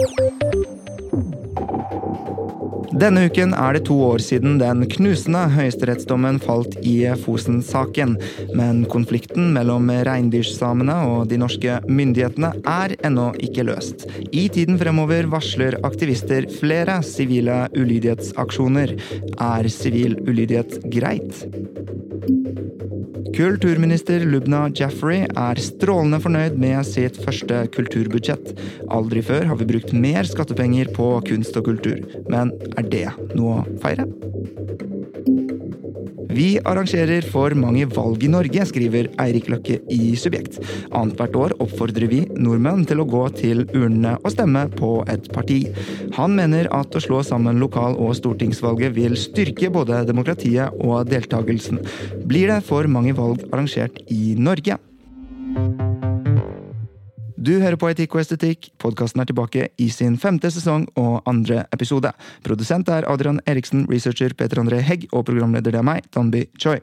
Thank you. Denne uken er det to år siden den knusende høyesterettsdommen falt i Fosen-saken. Men konflikten mellom reindyrsamene og de norske myndighetene er ennå ikke løst. I tiden fremover varsler aktivister flere sivile ulydighetsaksjoner. Er sivil ulydighet greit? Kulturminister Lubna Jaffrey er strålende fornøyd med sitt første kulturbudsjett. Aldri før har vi brukt mer skattepenger på kunst og kultur. Men er det noe å feire? Vi arrangerer for mange valg i Norge, skriver Eirik Løkke i Subjekt. Annethvert år oppfordrer vi nordmenn til å gå til urnene og stemme på et parti. Han mener at å slå sammen lokal- og stortingsvalget vil styrke både demokratiet og deltakelsen. Blir det for mange valg arrangert i Norge? Du hører på Etikk og estetikk. Podkasten er tilbake i sin femte sesong og andre episode. Produsent er Adrian Eriksen, researcher Peter André Hegg og programleder det er meg, Danby Choi.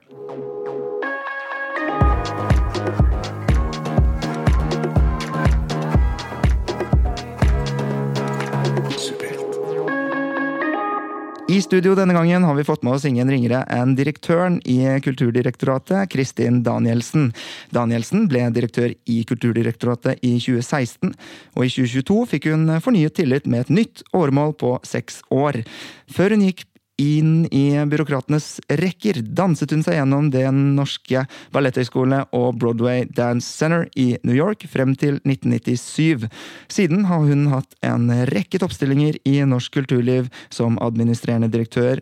I studio denne gangen har vi fått med oss ingen ringere enn direktøren i Kulturdirektoratet, Kristin Danielsen. Danielsen ble direktør i Kulturdirektoratet i 2016, og i 2022 fikk hun fornyet tillit med et nytt åremål på seks år. Før hun gikk inn i byråkratenes rekker danset hun seg gjennom Den norske balletthøgskole og Broadway Dance Center i New York frem til 1997. Siden har hun hatt en rekke toppstillinger i norsk kulturliv som administrerende direktør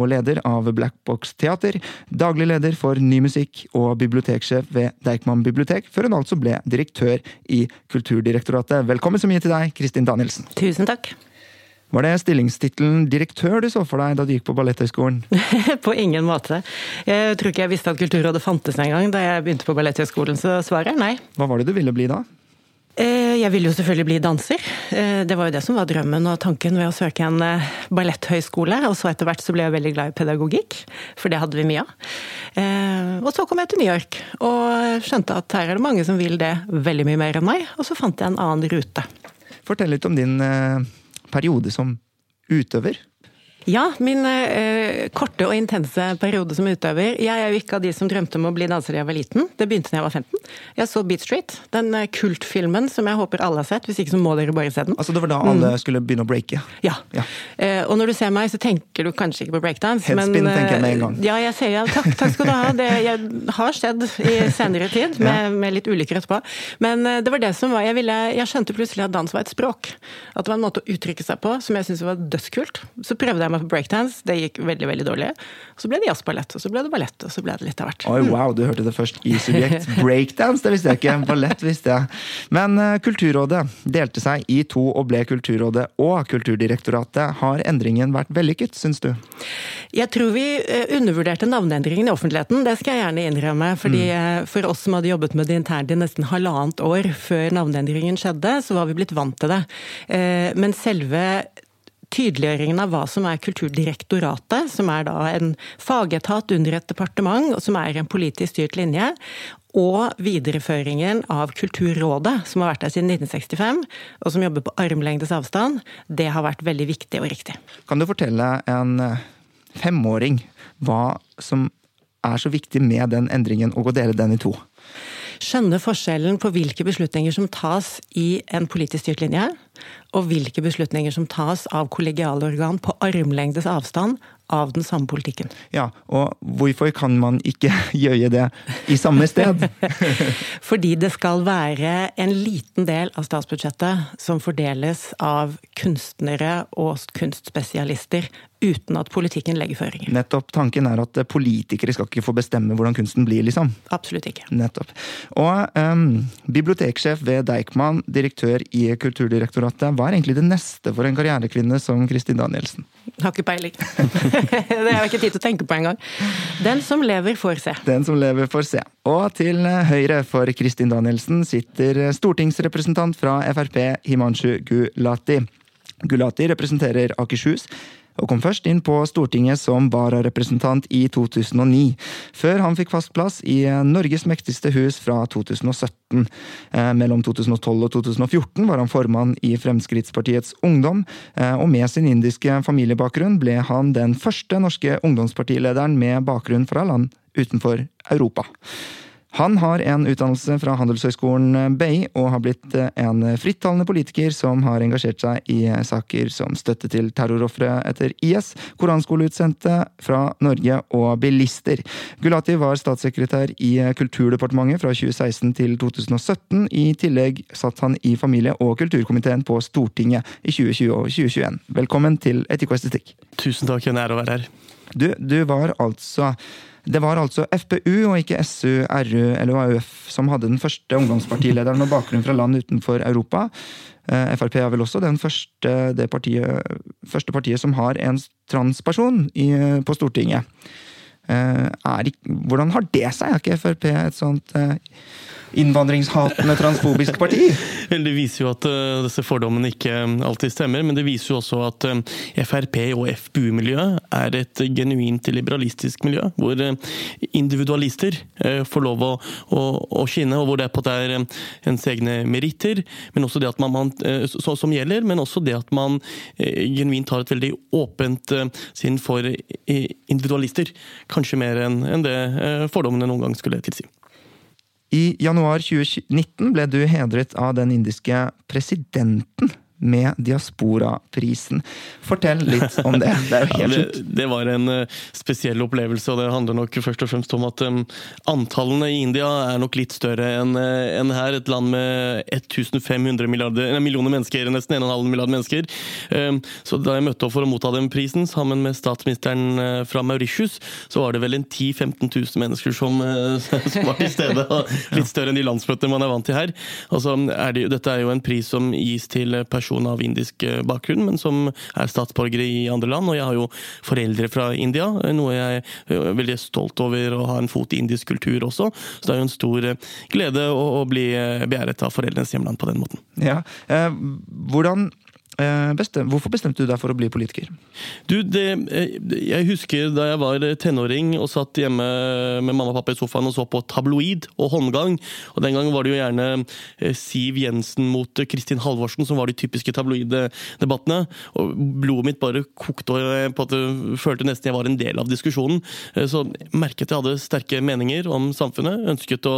og leder av Black Box Teater, daglig leder for ny musikk og biblioteksjef ved Deichman bibliotek, før hun altså ble direktør i Kulturdirektoratet. Velkommen så mye til deg, Kristin Danielsen. Tusen takk. Var det stillingstittelen direktør du så for deg da du gikk på Balletthøgskolen? på ingen måte. Jeg tror ikke jeg visste at Kulturrådet fantes engang da jeg begynte på Balletthøgskolen, så svaret er nei. Hva var det du ville bli da? Jeg ville jo selvfølgelig bli danser. Det var jo det som var drømmen og tanken ved å søke en balletthøyskole. Og så etter hvert så ble jeg veldig glad i pedagogikk, for det hadde vi mye av. Og så kom jeg til New York og skjønte at her er det mange som vil det veldig mye mer enn meg. Og så fant jeg en annen rute. Fortell litt om din periode som utøver? Ja, min eh, korte og intense periode som utøver. Jeg er jo ikke av de som drømte om å bli danser da jeg var liten. Det begynte da jeg var 15. Jeg så Beat Street, den kultfilmen som jeg håper alle har sett. Hvis ikke så må dere bare se den. Altså Det var da alle mm. skulle begynne å breake? Ja. ja. Eh, og når du ser meg, så tenker du kanskje ikke på breakdance. Headspin men, tenker jeg med en gang. Ja, jeg ser ja. Takk, takk skal du ha. Det har skjedd i senere tid, med, ja. med litt ulykker etterpå. Men det var det som var jeg, ville, jeg skjønte plutselig at dans var et språk. At det var en måte å uttrykke seg på som jeg syntes var dødskult. Så prøvde jeg meg på breakdance. Det gikk veldig veldig dårlig. Så ble det jazzballett, og så ble det ballett, og så ble det litt av hvert. Oi, wow, du hørte det først i subjekt. Breakdance, det visste jeg ikke. Ballett visste jeg. Men uh, Kulturrådet delte seg i to og ble Kulturrådet og Kulturdirektoratet. Har endringen vært vellykket, syns du? Jeg tror vi undervurderte navneendringen i offentligheten, det skal jeg gjerne innrømme. fordi mm. For oss som hadde jobbet med det internt i nesten halvannet år før navneendringen skjedde, så var vi blitt vant til det. Men selve tydeliggjøringen av hva som er Kulturdirektoratet, som er da en fagetat under et departement, og som er en politisk styrt linje, og videreføringen av Kulturrådet, som har vært der siden 1965, og som jobber på armlengdes avstand, det har vært veldig viktig og riktig. Kan du fortelle en eh, femåring hva som er så viktig med den endringen, og å dele den i to? Skjønne forskjellen på hvilke beslutninger som tas i en politisk styrt linje, og hvilke beslutninger som tas av kollegiale organ på armlengdes avstand av den samme politikken. Ja, og hvorfor kan man ikke gjøre det i samme sted? Fordi det skal være en liten del av statsbudsjettet som fordeles av kunstnere og kunstspesialister uten at politikken legger føringer. Nettopp. Tanken er at politikere skal ikke få bestemme hvordan kunsten blir, liksom. Absolutt ikke. Nettopp. Og um, biblioteksjef ved Deichman, direktør i Kulturdirektoratet. Hva er egentlig det neste for en karrierekvinne som Kristin Danielsen? Har ikke peiling. det har jeg ikke tid til å tenke på engang. Den som lever, får se. Den som lever, får se. Og til høyre for Kristin Danielsen sitter stortingsrepresentant fra Frp, Himanshu Gulati. Gulati representerer Akershus og kom først inn på Stortinget som vararepresentant i 2009, før han fikk fast plass i Norges mektigste hus fra 2017. Eh, mellom 2012 og 2014 var han formann i Fremskrittspartiets Ungdom, eh, og med sin indiske familiebakgrunn ble han den første norske ungdomspartilederen med bakgrunn fra land utenfor Europa. Han har en utdannelse fra Handelshøyskolen BI, og har blitt eh, en frittalende politiker som har engasjert seg i saker som støtte til terrorofre etter IS, koranskoleutsendte fra Norge og bilister. Gulati var statssekretær i Kulturdepartementet fra 2016 til 2017. I tillegg satt han i familie- og kulturkomiteen på Stortinget i 2020 og 2021. Velkommen til Etikk og estetikk. Tusen takk, en ære å være her. Du, du var altså det var altså FPU og ikke SU, RU eller AUF som hadde den første ungdomspartilederen med bakgrunn fra land utenfor Europa. Eh, Frp er vel også første, det partiet, første partiet som har en transperson i, på Stortinget. Eh, er, hvordan har det seg? Er ikke Frp et sånt eh, innvandringshatende transfobisk parti? Det viser jo at uh, disse fordommene ikke eh, alltid stemmer, men det viser jo også at uh, Frp og FPU-miljøet er et genuint liberalistisk miljø, hvor uh, individualister får lov å, å, å, skinne, og hvor det er på at det er ens egne meritter, men også det at man, man så, som gjelder, men også det at man genuint har et veldig åpent sinn for individualister. Kanskje mer enn en det fordommene noen gang skulle tilsi. I januar 2019 ble du hedret av den indiske presidenten med Diasporaprisen. Fortell litt om det. Det ja, det, det, var en uh, spesiell opplevelse, og det handler nok først og fremst om at um, antallene i India er nok litt større enn uh, en her. Et land med 1500 millioner mennesker, nesten 1,5 milliard mennesker. Um, så da jeg møtte opp for å motta den prisen sammen med statsministeren uh, fra Mauritius, så var det vel en 10 000-15 000 mennesker som, som, var til stede. litt større enn de landsmøtene man er vant til her. Altså, er det, dette er jo en pris som gis til personer person av indisk eh, bakgrunn, men som er statsborgere i andre land. Og jeg har jo foreldre fra India, eh, noe jeg er veldig stolt over å ha en fot i indisk kultur også. Så det er jo en stor eh, glede å, bli begjæret av foreldrenes hjemland på den måten. Ja, hvordan Eh, bestem, hvorfor bestemte du deg for å bli politiker? Du, det, eh, jeg husker da jeg var tenåring og satt hjemme med mamma og pappa i sofaen og så på tabloid og håndgang. og Den gangen var det jo gjerne eh, Siv Jensen mot Kristin Halvorsen som var de typiske tabloide debattene. og Blodet mitt bare kokte, og jeg på at jeg følte nesten jeg var en del av diskusjonen. Så merket jeg hadde sterke meninger om samfunnet. Ønsket å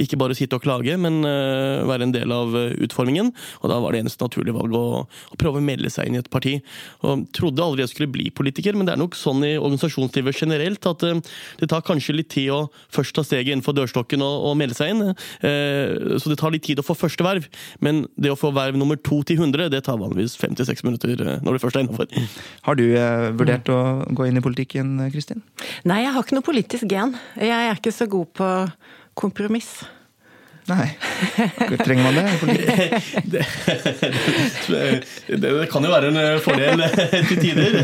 ikke bare sitte og klage, men være en del av utformingen. Og da var det eneste naturlige valg å, å prøve å melde seg inn i et parti. Og Trodde aldri jeg skulle bli politiker, men det er nok sånn i organisasjonslivet generelt at uh, det tar kanskje litt tid å først ta steget innenfor dørstokken og, og melde seg inn. Uh, så det tar litt tid å få første verv, men det å få verv nummer to til 100, det tar vanligvis fem til seks minutter uh, når du først er innafor. Har du vurdert å gå inn i politikken, Kristin? Nei, jeg har ikke noe politisk gen. Jeg er ikke så god på kompromiss. Nei. Trenger man det? det, det, det kan jo være en eh, fordel til tider.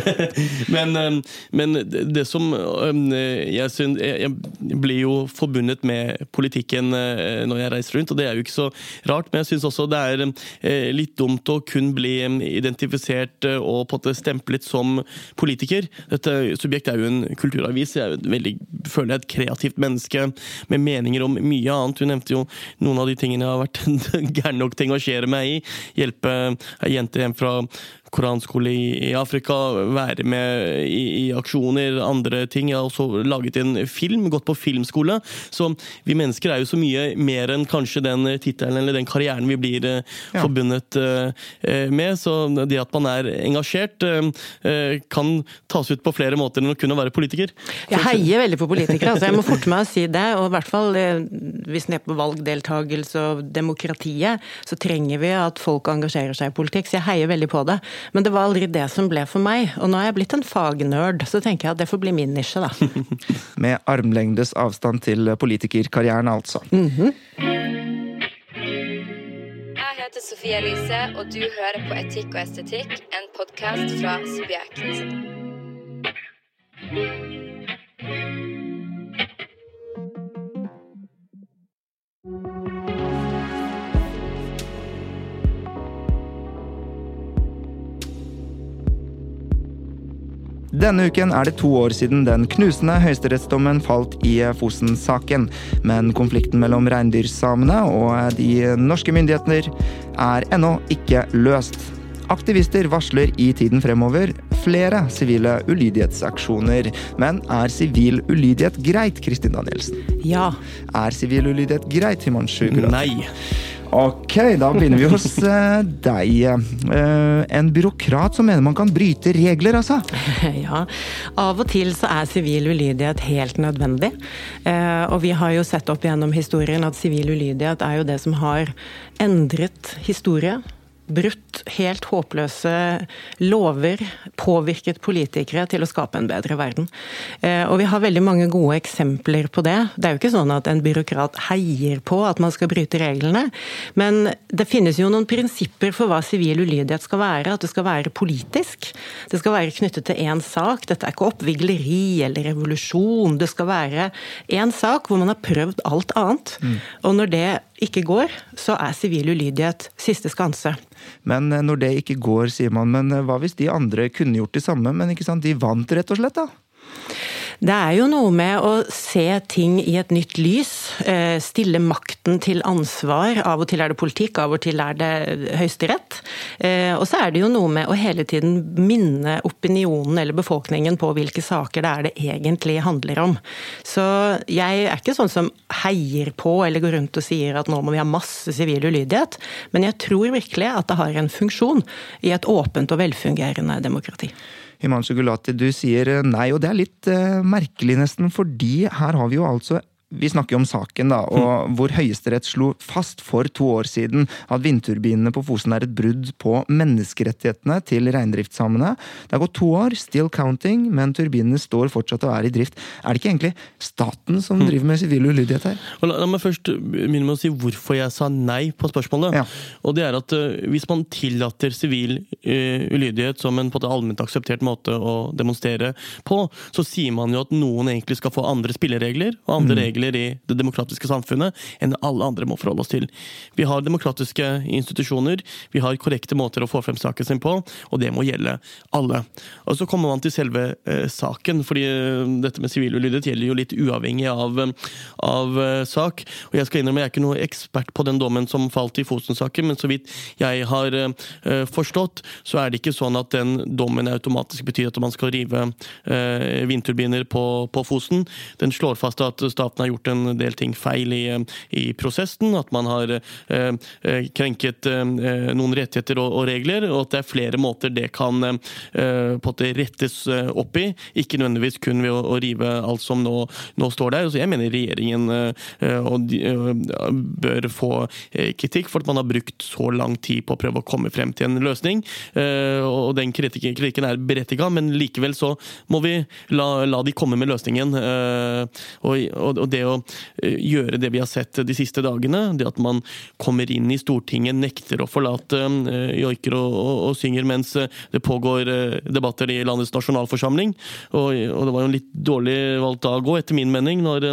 Men, eh, men det som eh, jeg synes, Jeg blir jo forbundet med politikken når jeg reiser rundt, og det er jo ikke så rart. Men jeg syns også det er litt dumt å kun bli identifisert og på en måte stemplet som politiker. Dette subjektet er jo en kulturavis. Jeg er veldig, føler jeg er et kreativt menneske med meninger om mye annet. Hun nevnte jo noen av de tingene jeg har vært gæren nok til å engasjere meg i. Hjelpe ei jente hjem fra koranskole i, Afrika, være med i, i, aksjoner, andre ting. Jeg har også laget en film, gått på filmskole. Så vi mennesker er jo så mye mer enn kanskje den tittelen eller den karrieren vi blir eh, ja. forbundet eh, med. Så det at man er engasjert, eh, kan tas ut på flere måter enn å kunne være politiker. Jeg heier veldig på politikere, altså jeg må forte meg å si det. Og i hvert fall hvis det er på valgdeltakelse og demokratiet, så trenger vi at folk engasjerer seg i politikk. Så jeg heier veldig på det. Men det var aldri det som ble for meg. Og nå er jeg blitt en fagnerd, så tenker jeg at det får bli min nisje, da. Med armlengdes avstand til politikerkarrieren, altså. Mm -hmm. Jeg heter Sofie Elise, og du hører på Etikk og estetikk, en podkast fra Subjekt. Denne uken er det to år siden den knusende høyesterettsdommen falt i Fosen-saken. Men konflikten mellom reindyrsamene og de norske myndigheter er ennå ikke løst. Aktivister varsler i tiden fremover flere sivile ulydighetsaksjoner. Men er sivil ulydighet greit, Kristin Danielsen? Ja. Er sivil ulydighet greit, Himanshu Gulati? Nei. Ok, da begynner vi hos uh, deg. Uh, en byråkrat som mener man kan bryte regler, altså? Ja, av og til så er sivil ulydighet helt nødvendig. Uh, og vi har jo sett opp gjennom historien at sivil ulydighet er jo det som har endret historie brutt helt håpløse lover, påvirket politikere til å skape en bedre verden. Eh, og vi har veldig mange gode eksempler på det. Det er jo ikke sånn at en byråkrat heier på at man skal bryte reglene, men det finnes jo noen prinsipper for hva sivil ulydighet skal være. At det skal være politisk. Det skal være knyttet til én sak. Dette er ikke oppvigleri eller revolusjon. Det skal være én sak hvor man har prøvd alt annet. Mm. Og når det ikke går, så er sivil ulydighet siste skanse. Men eh, når det ikke går, sier man, men eh, hva hvis de andre kunne gjort det samme, men ikke sant, de vant rett og slett, da? Det er jo noe med å se ting i et nytt lys. Eh, stille makten til ansvar. Av og til er det politikk, av og til er det Høyesterett. Eh, og så er det jo noe med å hele tiden minne opinionen eller befolkningen på hvilke saker det er det egentlig handler om. Så jeg er ikke sånn som heier på eller går rundt og sier at nå må vi ha masse sivil ulydighet, men jeg tror virkelig at det har en funksjon i et åpent og velfungerende demokrati. Himanshu Gulati, du sier eh, nei, og det er litt uh, merkelig nesten, fordi her har vi jo altså vi snakker jo om saken, da, og hvor Høyesterett slo fast for to år siden at vindturbinene på Fosen er et brudd på menneskerettighetene til reindriftssamene. Det har gått to år, still counting, men turbinene står fortsatt og er i drift. Er det ikke egentlig staten som driver med sivil ulydighet her? La, la, meg først begynne med å si hvorfor jeg sa nei på spørsmålet. Ja. Og det er at uh, Hvis man tillater sivil uh, ulydighet som en på en allment akseptert måte å demonstrere på, så sier man jo at noen egentlig skal få andre spilleregler og andre mm. regler regler i det demokratiske samfunnet enn alle andre må forholde oss til. Vi har demokratiske institusjoner, vi har korrekte måter å få frem saken sin på, og det må gjelde alle. Og Så kommer man til selve eh, saken, fordi eh, dette med sivil ulydighet gjelder jo litt uavhengig av, av eh, sak. Og Jeg skal innrømme jeg er ikke noe ekspert på den dommen som falt i Fosen-saken, men så vidt jeg har eh, forstått, så er det ikke sånn at den dommen automatisk betyr at man skal rive eh, vindturbiner på, på Fosen. Den slår fast at staten har har gjort en del ting feil i, i prosessen. At man har eh, eh krenket eh, noen rettigheter og, og, regler, og at det er flere måter det kan eh, på en det rettes eh, opp i. Ikke nødvendigvis kun ved å, å rive alt som nå, nå, står der. Så jeg mener regjeringen eh, de, bør få kritikk for at man har brukt så lang tid på å prøve å komme frem til en løsning. og den kritikken, kritikken er berettiget, men likevel så må vi la, la de komme med løsningen. og, og, og det å eh, gjøre det vi har sett de siste dagene, det at man kommer inn i Stortinget, nekter å forlate eh, joiker og, og, og, synger mens eh, det pågår debatter i landets nasjonalforsamling. Og, og det var jo en litt dårlig valgt dag òg, etter min mening, når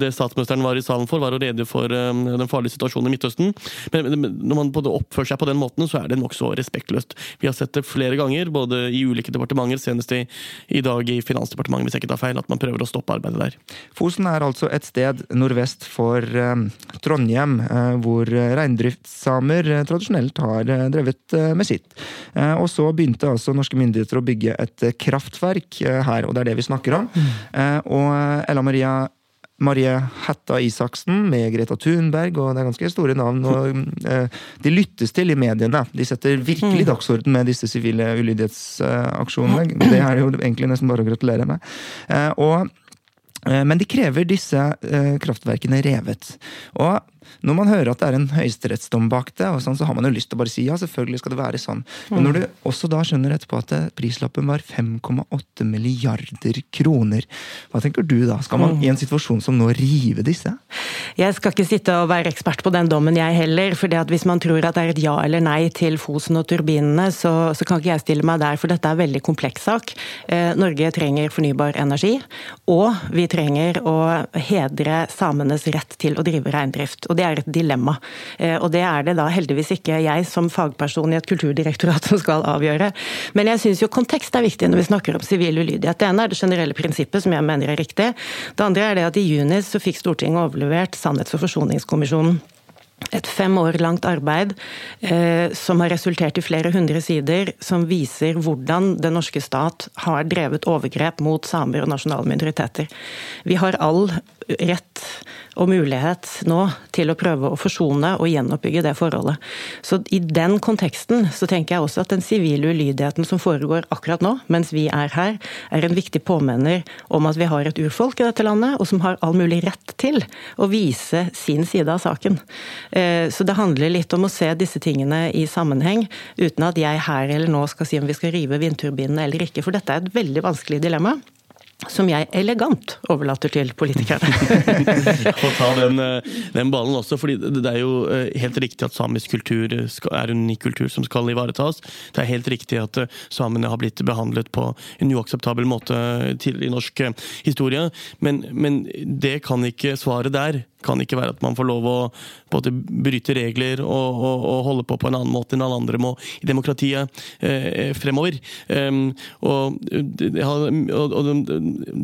det statsministeren var i salen for, var å rede for den farlige situasjonen i Midtøsten. Men, når man oppfører seg på den måten, så er det nokså respektløst. Vi har sett det flere ganger, både i ulike departementer, senest i, i dag i Finansdepartementet, hvis jeg ikke tar feil, at man prøver å stoppe arbeidet der. Fosen er altså et sted nordvest for eh, Trondheim, eh, hvor reindriftssamer eh, tradisjonelt har drevet med sitt. Og så begynte altså norske myndigheter å bygge et kraftverk her, og det er det vi snakker om. Og Ella Maria Marie Hætta Isaksen med Greta Thunberg, og det er ganske store navn. og De lyttes til i mediene. De setter virkelig mm. dagsorden med disse sivile ulydighetsaksjonene. Det er jo egentlig nesten bare å gratulere med. Og men de krever disse eh, kraftverkene revet. Og når man hører at det er en høyesterettsdom bak det, og sånn, så har man jo lyst til å bare si ja, selvfølgelig skal det være sånn. Men når du også da skjønner etterpå at prislappen var 5,8 milliarder kroner, hva tenker du da? Skal man i en situasjon som nå rive disse? Jeg skal ikke sitte og være ekspert på den dommen, jeg heller. for hvis man tror at det er et ja eller nei til Fosen og turbinene, så, så kan ikke jeg stille meg der, for dette er en veldig kompleks sak. Eh, Norge trenger fornybar energi, og vi trenger å hedre samenes rett til å drive reindrift. Og det er et dilemma. Eh, og det er det da heldigvis ikke jeg som fagperson i et kulturdirektorat som skal avgjøre. Men jeg syns jo kontekst er viktig når vi snakker om sivil ulydighet. Det ene er det generelle prinsippet, som jeg mener er riktig. Det andre er det at i juni så fikk Stortinget overlevert Sannhets- og forsoningskommisjonen et fem år langt arbeid eh, som har resultert i flere hundre sider, som viser hvordan den norske stat har drevet overgrep mot samer og nasjonale minoriteter. Vi har all rett og mulighet nå til å prøve å forsone og gjenoppbygge det forholdet. Så i den konteksten så tenker jeg også at den sivile ulydigheten som foregår akkurat nå, mens vi er her, er en viktig påminner om at vi har et urfolk i dette landet, og som har all mulig rett til å vise sin side av saken. Eh, så det handler litt om å se disse tingene i sammenheng, uten at jeg her eller nå skal si om vi skal rive vindturbinene eller ikke, for dette er et veldig vanskelig dilemma som jeg elegant overlater til politikerne. og ta den, eh, den, ballen også, fordi det er jo eh, helt riktig at samisk kultur er en unik kultur som skal ivaretas. Det er helt riktig at eh, samene har blitt behandlet på en uakseptabel måte tidligere i norsk historie, men, men det kan ikke svaret der kan ikke være at man får lov å både bryte regler og, og, og, holde på på en annen måte enn alle andre må i demokratiet eh, fremover. Um, og, og,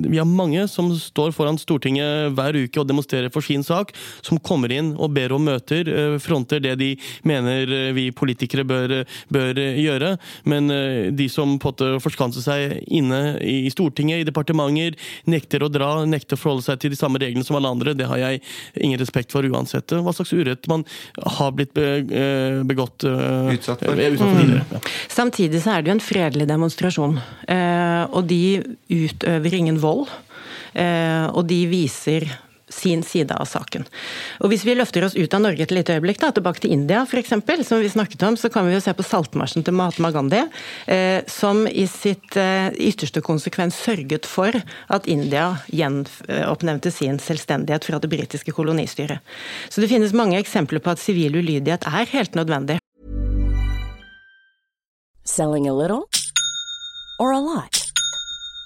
vi har mange som står foran Stortinget hver uke og demonstrerer for sin sak, som kommer inn og ber om møter, fronter det de mener vi politikere bør, bør gjøre. Men de som forskanser seg inne i Stortinget, i departementer, nekter å dra, nekter å forholde seg til de samme reglene som alle andre, det har jeg ingen respekt for uansett hva slags urett man har blitt eh, begått. Eh, utsatt for. Utsatt for mm. Ja. Samtidig så er det jo en fredelig demonstrasjon. Eh, og de utøver ingen vold. Og de viser sin side av saken. Og Hvis vi løfter oss ut av Norge et lite øyeblikk, da, tilbake til India f.eks., som vi snakket om, så kan vi jo se på saltmarsjen til Mahatma Gandhi, eh, som i sitt eh, ytterste konsekvens sørget for at India gjenoppnevnte sin selvstendighet fra det britiske kolonistyret. Så det finnes mange eksempler på at sivil ulydighet er helt nødvendig. Selling a little or a lot?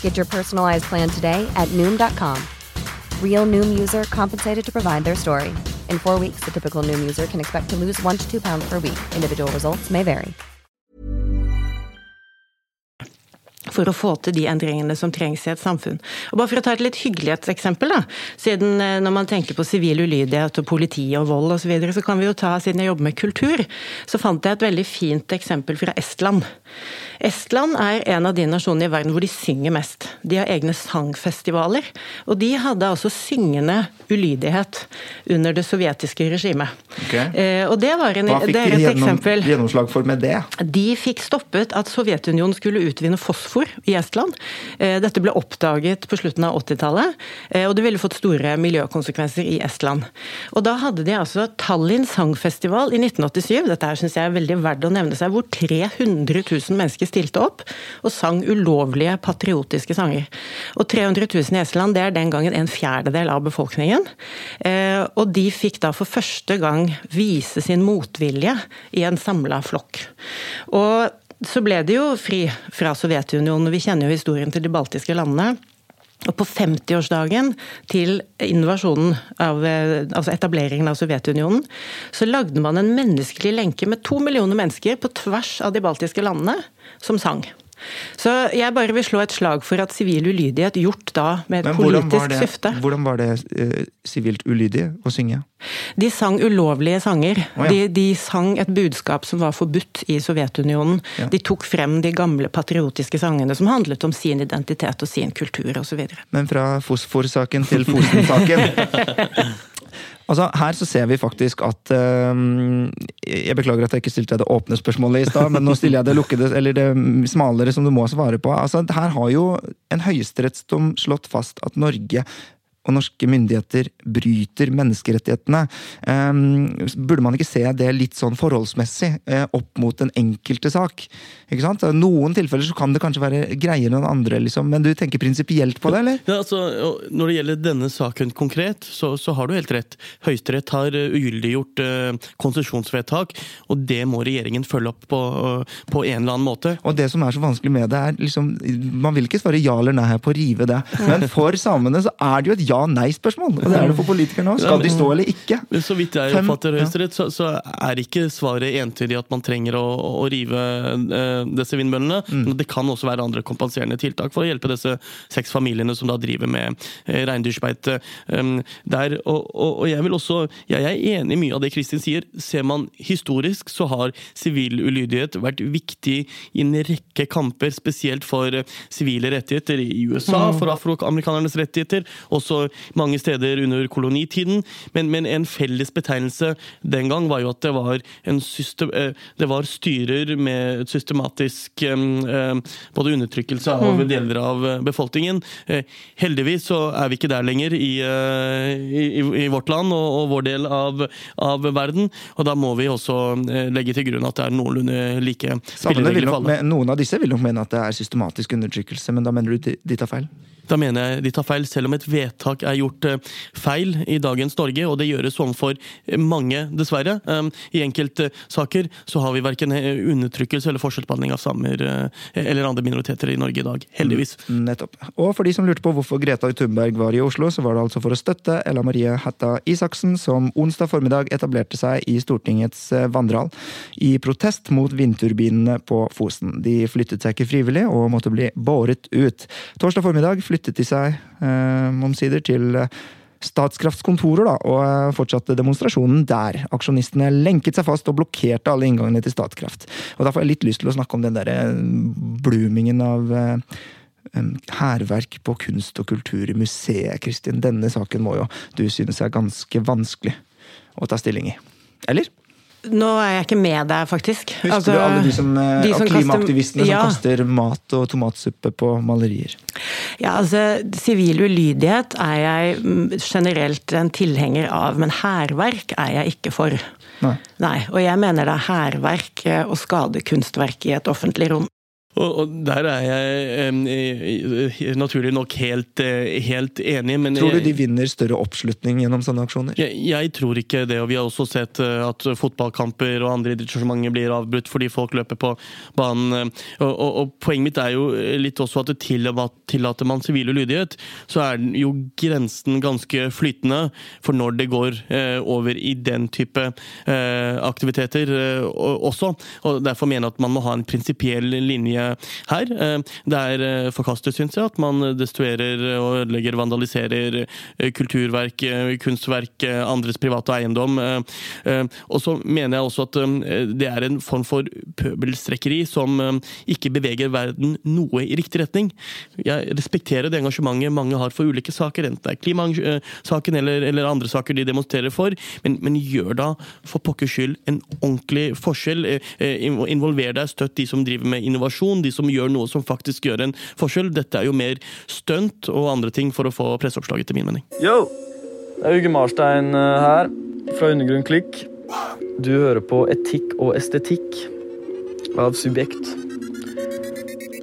Get your personalized plan today at noom.com. Real noom user compensated to provide their story. In four weeks, the typical noom user can expect to lose one to two pounds per week. Individual results may vary. For å få til de endringene som trengs i et samfunn. Og bare For å ta et litt hyggelighetseksempel, da. Siden eh, når man tenker på sivil ulydighet og politi og vold osv., så, videre, så kan vi jo ta, siden jeg jobber med kultur, så fant jeg et veldig fint eksempel fra Estland. Estland er en av de nasjonene i verden hvor de synger mest. De har egne sangfestivaler. Og de hadde altså syngende ulydighet under det sovjetiske regimet. Okay. Eh, og det var en, Hva fikk de gjennom, gjennomslag for med det? De fikk stoppet at Sovjetunionen skulle utvinne fosfor i Estland. Eh, dette ble oppdaget på slutten av 80-tallet, eh, og det ville fått store miljøkonsekvenser i Estland. Og da hadde de altså Tallinn sangfestival i 1987, dette her syns jeg er veldig verdt å nevne seg, hvor 300 000 mennesker stilte opp, og sang ulovlige patriotiske sanger. Og 300 000 i Estland, det er den gangen en fjerdedel av befolkningen. Eh, og de fikk da for første gang vise sin motvilje i en samla flokk. Og så ble det jo fri fra Sovjetunionen, og vi kjenner jo historien til de baltiske landene. Og på 50-årsdagen til invasjonen av, eh, altså etableringen av Sovjetunionen, så lagde man en menneskelig lenke med to millioner mennesker på tvers av de baltiske landene som sang. Så jeg bare vil slå et slag for at sivil ulydighet gjort da med et politisk det, syfte. Hvordan var det eh, sivilt uh, ulydig å synge? De sang ulovlige sanger. Oh, ja. de, de, sang et budskap som var forbudt i Sovjetunionen. Ja. De tok frem de gamle patriotiske sangene som handlet om sin identitet og sin kultur osv. Men fra fosforsaken til Fosen-saken. Altså, Her så ser vi faktisk at um, Jeg beklager at jeg ikke stilte det åpne spørsmålet i stad, men nå stiller jeg det lukkede, eller det smalere som du må svare på. Altså, Her har jo en høyesterettsdom slått fast at Norge og norske myndigheter bryter menneskerettighetene. Um, burde man ikke se det litt sånn forholdsmessig uh, opp mot den enkelte sak? Ikke sant? I noen tilfeller så kan det kanskje være greiere enn andre, liksom, men du tenker prinsipielt på det, eller? Ja, altså, når det gjelder denne saken konkret, så, så har du helt rett. Høyesterett har uh, ugyldiggjort uh, konsesjonsvedtak, og det må regjeringen følge opp på, uh, på, en eller annen måte. Og det som er så vanskelig med det, er liksom Man vil ikke svare ja eller nei her på å rive det, men for samene så er det jo et ja ja-nei-spørsmål. Og det er det for politikere nå. Skal de stå eller ikke? Men Så vidt jeg oppfatter Høyesterett, så, så, er ikke svaret entydig at man trenger å, å rive uh, disse vindmøllene. Mm. Det kan også være andre kompenserende tiltak for å hjelpe disse seks familiene som da driver med uh, reindyrsbeite um, der. Og, og, og, jeg vil også Jeg er enig i mye av det Kristin sier. Ser man historisk, så har sivil ulydighet vært viktig i en rekke kamper, spesielt for sivile rettigheter i USA, mm. for afroamerikanernes rettigheter. Også mange steder under kolonitiden. Men, men, en felles betegnelse den gang var jo at det var, system, eh, det var styrer med systematisk eh, både undertrykkelse av mm. deler av eh, befolkningen. Heldigvis så er vi ikke der lenger i, i, i vårt land og, og, vår del av, av, verden. Og da må vi også legge til grunn at det er noenlunde like spilleregler for alle. Noen av disse vil nok mene at det er systematisk undertrykkelse, men da mener du de tar feil? Da mener jeg de tar feil, selv om et vedtak er gjort eh, feil i dagens Norge, og det gjøres overfor mange, dessverre. Um, I enkelte saker så har vi verken eh, undertrykkelse eller forskjellsbehandling av samer eh, eller andre minoriteter i Norge i dag. Heldigvis. Nettopp. Og for de som lurte på hvorfor Greta Thunberg var i Oslo, så var det altså for å støtte Ella Marie Hætta Isaksen, som onsdag formiddag etablerte seg i Stortingets vandrehall i protest mot vindturbinene på Fosen. De flyttet seg ikke frivillig og måtte bli båret ut. Torsdag formiddag flyttet flyttet de seg eh, omsider til statskraftskontorer Statskrafts kontorer da, og eh, fortsatte demonstrasjonen der. Aksjonistene lenket seg fast og blokkerte alle inngangene til Statkraft. Og Da får jeg litt lyst til å snakke om den derre bloomingen av hærverk på kunst og kultur i museet, Kristin. Denne saken må jo du synes er ganske vanskelig å ta stilling i. Eller? Nå er jeg ikke med deg, faktisk. Husker altså, du alle de som, eh, de som klimaaktivistene ja. som kaster mat og tomatsuppe på malerier? Ja, altså Sivil ulydighet er jeg mm, generelt en tilhenger av, men hærverk er jeg ikke for. Nei. Nei. Og jeg mener det er hærverk å eh, skade kunstverk i et offentlig rom. Og, der er jeg naturlig nok helt, eh, helt enig. Men tror du de vinner større oppslutning gjennom sånne aksjoner? Jeg, jeg, tror ikke det. og Vi har også sett eh, at fotballkamper og andre idrettsarrangementer blir avbrutt fordi folk løper på banen. Og, og, og, Poenget mitt er jo litt også at tillater man sivil ulydighet, så er jo grensen ganske flytende for når det går eh, over i den type eh, aktiviteter eh, også. og Derfor mener jeg at man må ha en prinsipiell linje her. Eh, det er eh, forkastet, syns jeg, at man destruerer og ødelegger, vandaliserer eh, kulturverk, kunstverk, andres private eiendom. Og så mener jeg også at det er en form for pøbelstrekkeri som ikke beveger verden noe i riktig retning. Jeg respekterer det engasjementet mange har for ulike saker, enten det er klimasaken eller, eller andre saker de demonstrerer for, men, men gjør da for pokkers skyld en ordentlig forskjell. Involver deg, støtt de som driver med innovasjon organisasjon, de som gjør noe som faktisk gjør en forskjell. Dette er jo mer stunt og andre ting for å få presseoppslaget, til min mening. Yo! Det er Uge Marstein eh, her, fra Undergrunn Klikk. Du hører på Etikk og estetikk av Subjekt.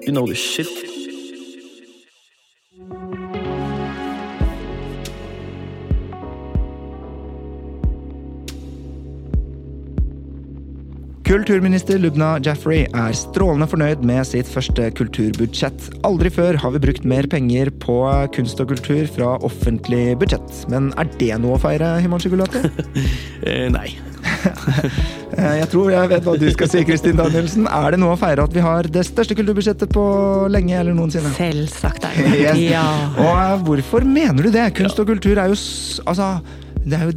You know the shit. Kulturminister Lubna Jaffrey er strålende fornøyd med sitt første kulturbudsjett. Aldri før har vi brukt mer penger på kunst og kultur fra offentlig budsjett. Men er det noe å feire, Himanshi Gulati? Eh, nei. Eh, Jeg tror jeg vet hva du skal si, Kristin Danielsen. Er det noe å feire at vi har det største kulturbudsjettet på lenge eller noensinne? Selvsagt er det Yes. Ja. Og eh, hvorfor mener du det? Kunst og kultur er jo Altså, det er jo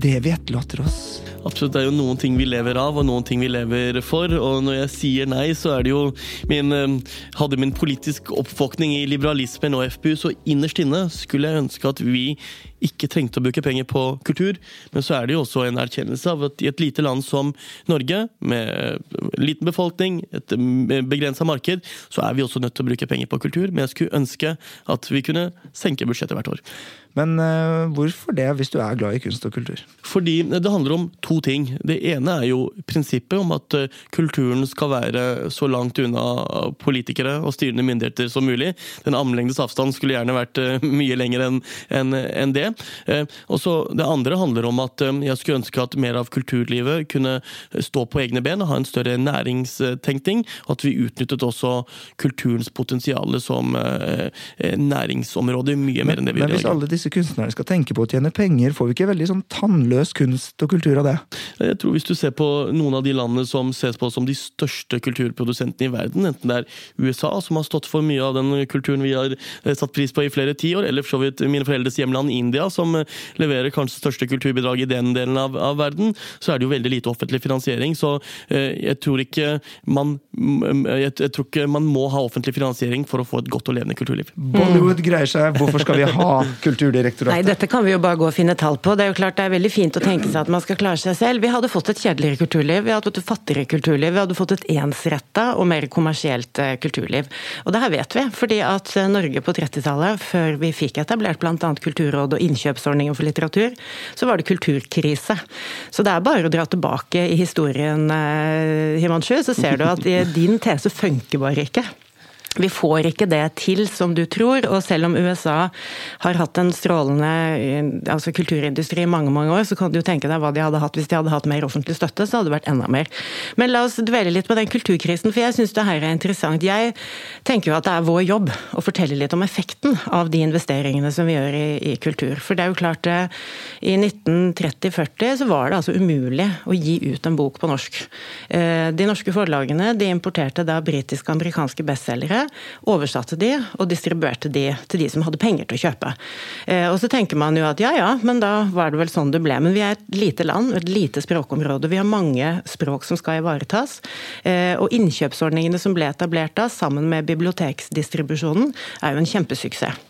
det vi etterlater oss. Absolutt, Det er jo noen ting vi lever av, og noen ting vi lever for. Og når jeg sier nei, så er det jo min eh, Hadde min politisk oppvåkning i liberalismen og FPU, så innerst inne skulle jeg ønske at vi ikke trengte å bruke penger på kultur. Men så er det jo også en erkjennelse av at i et lite land som Norge, med liten befolkning, et begrensa marked, så er vi også nødt til å bruke penger på kultur. Men jeg skulle ønske at vi kunne senke budsjettet hvert år. Men uh, hvorfor det, hvis du er glad i kunst og kultur? Fordi det handler om to ting. Det ene er jo prinsippet om at eh, kulturen skal være så langt unna politikere og styrende myndigheter som mulig. Den armlengdes avstand skulle gjerne vært eh, mye lenger enn en, enn det. Eh, Og så Det andre handler om at eh, jeg skulle ønske at mer av kulturlivet kunne stå på egne ben og ha en større næringstenkning. Og at vi utnyttet også kulturens potensial som eh, eh, næringsområde mye mer enn det vi gjør Men hvis alle disse kunstnerne skal tenke på å tjene penger, får vi ikke veldig sånn tannløs kunst og kultur av det? Jeg tror Hvis du ser på noen av de landene som ses på som de største kulturprodusentene i verden, enten det er USA, som har stått for mye av den kulturen vi har eh, satt pris på i flere tiår, eller for så vidt mine foreldres hjemland India, som eh, leverer kanskje største kulturbidrag i den delen av, av verden, så er det jo veldig lite offentlig finansiering. Så eh, jeg tror ikke man mm, jeg, jeg tror ikke man må ha offentlig finansiering for å få et godt og levende kulturliv. Bollywood greier seg, hvorfor skal vi ha Kulturdirektoratet? Nei, dette kan vi jo bare gå og finne tall på. Det er jo klart det er veldig fint å tenke seg at man skal klare seg selv. Vi hadde fått et kjedeligere kulturliv, vi hadde fått et fattigere kulturliv, vi hadde fått et ensretta og mer kommersielt eh, kulturliv. Og det her vet vi, fordi at eh, Norge på 30-tallet, før vi fikk etablert bl.a. Kulturrådet og innkjøpsordningen for litteratur, så var det kulturkrise. Så det er bare å dra tilbake i historien, eh, Himanshu, så ser du at eh, din tese funker bare ikke. Vi får ikke det til som du tror, og selv om USA har hatt en strålende eh, altså kulturindustri i mange mange år, så kan du tenke deg hva de hadde hatt hvis de hadde hatt mer offentlig støtte, så hadde det vært enda mer. Men la oss dvele litt på den kulturkrisen, for jeg syns det her er interessant. Jeg tenker jo at det er vår jobb å fortelle litt om effekten av de investeringene som vi gjør i, i kultur. For det er jo klart, det, i 1930-40 så var det altså umulig å gi ut en bok på norsk. Eh, De norske forlagene de importerte da britiske og oversatte de og distribuerte de til de som hadde penger til å kjøpe. Eh, Og så tenker man jo at ja ja, men da var det vel sånn det ble. Men vi er et lite land, et lite språkområde. Vi har mange språk som skal ivaretas. Eh, Og innkjøpsordningene som ble etablert da, sammen med biblioteksdistribusjonen, er jo en kjempesuksess.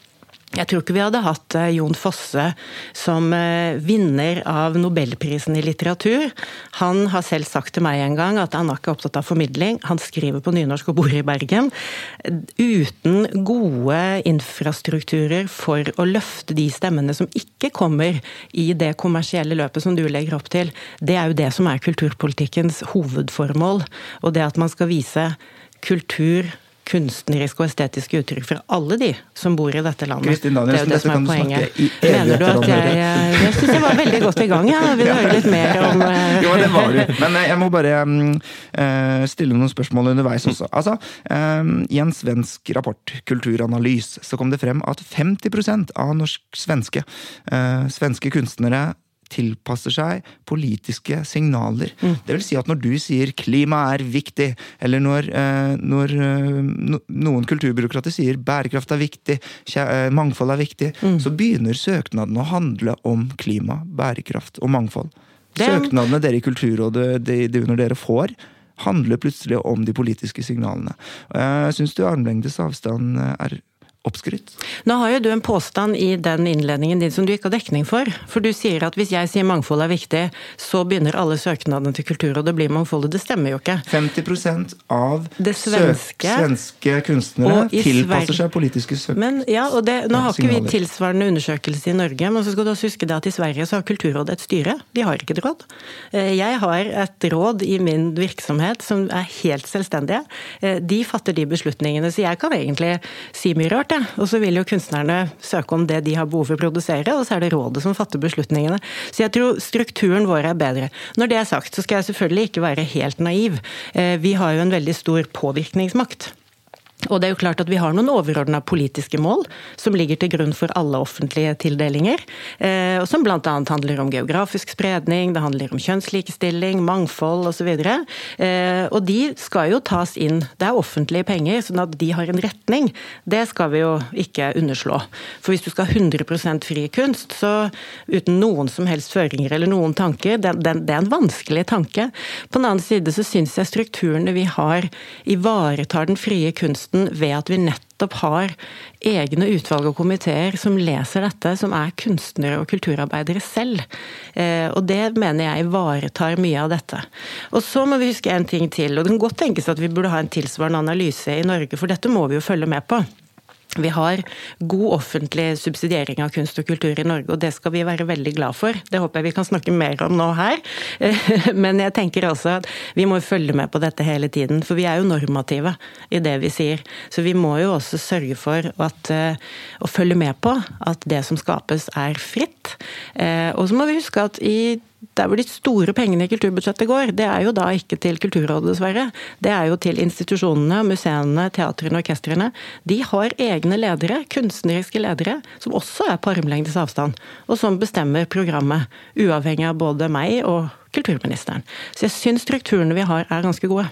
Jeg tror ikke vi hadde hatt eh, Jon Fosse som eh, vinner av Nobelprisen i litteratur. Han har selv sagt til meg en gang at han er ikke opptatt av formidling. Han skriver på nynorsk og bor i Bergen. Uten gode infrastrukturer for å løfte de stemmene som ikke kommer i det kommersielle løpet som du legger opp til, det er jo det som er kulturpolitikkens hovedformål. Og det at man skal vise kultur kunstneriske og estetiske uttrykk for alle de som bor i dette landet. Kristin Danielsen, det er jo det som er poenget. Mener du at jeg eh, Jeg syns jeg var veldig godt i gang, ja. Vil du høre litt mer om eh, Jo, det var du. Men eh, jeg må bare mm, stille noen spørsmål underveis også. Altså, I en svensk rapport, Kulturanalys, så kom det frem at 50% av norsk-svenske svenske kunstnere tilpasser seg politiske signaler. Det vil si at når du sier 'klima er viktig', eller når, eh, når eh, no, noen kulturbyråkrater sier 'bærekraft er viktig', eh, 'mangfold er viktig', så begynner søknaden å handle om klima, bærekraft og mangfold. Det Søknadene dere i Kulturrådet de, de under dere får, handler plutselig om de politiske signalene. Jeg syns du armlengdes avstand er oppskrytt? Nå har jo du en påstand i den innledningen din som du ikke har dekning for. For du sier at hvis jeg sier mangfold er viktig, så begynner alle søknadene til Kulturrådet å bli mangfoldet. Det stemmer jo ikke. 50% av svenske- svenske kunstnere tilpasser seg politiske søknader. Ja, og det, Nå har ikke vi tilsvarende undersøkelse i Norge, men så skal du også huske det at i Sverige så har Kulturrådet et styre. De har ikke et råd. Eh, Jeg har et råd i min virksomhet som er helt selvstendige. Eh, De fatter de beslutningene, så jeg kan egentlig si mye rart, jeg. Og så vil jo kunstnerne søke om det de har behov for å produsere, og så er det rådet som fatter beslutningene. Så jeg tror strukturen vår er bedre. Når det er sagt, så skal jeg selvfølgelig ikke være helt naiv. Eh, Vi har jo en veldig stor påvirkningsmakt. Og det er jo klart at vi har noen overordna politiske mål som ligger til grunn for alle offentlige tildelinger. eh, Og som bl.a. handler om geografisk spredning, det handler om kjønnslikestilling, mangfold osv. Eh, Og de skal jo tas inn. Det er offentlige penger, sånn at de har en retning. Det skal vi jo ikke underslå. For hvis du skal ha 100% fri kunst, så uten noen som helst føringer eller noen tanker, det, det er en vanskelig tanke. På den annen side så syns jeg strukturene vi har ivaretar den frie kunsten ved at vi nettopp har egne utvalg og komiteer som leser dette, som er kunstnere og kulturarbeidere selv. Eh, Og det mener jeg ivaretar mye av dette. Og så må vi huske en ting til, og det kan godt tenkes at vi burde ha en tilsvarende analyse i Norge, for dette må vi jo følge med på. Vi har god offentlig subsidiering av kunst og kultur i Norge, og det skal vi være veldig glad for. Det håper jeg vi kan snakke mer om nå her. Men jeg tenker også at vi må følge med på dette hele tiden, for vi er jo normative i det vi sier. Så vi må jo også sørge for at, eh, å følge med på at det som skapes er fritt. Eh, Og så må vi huske at i der hvor de store pengene i kulturbudsjettet går, det er jo da ikke til Kulturrådet, dessverre. Det er jo til institusjonene, museene, teatrene og orkestrene. De har egne ledere, kunstneriske ledere, som også er på armlengdes avstand. Og som bestemmer programmet, uavhengig av både meg og kulturministeren. Så jeg syns strukturene vi har er ganske gode.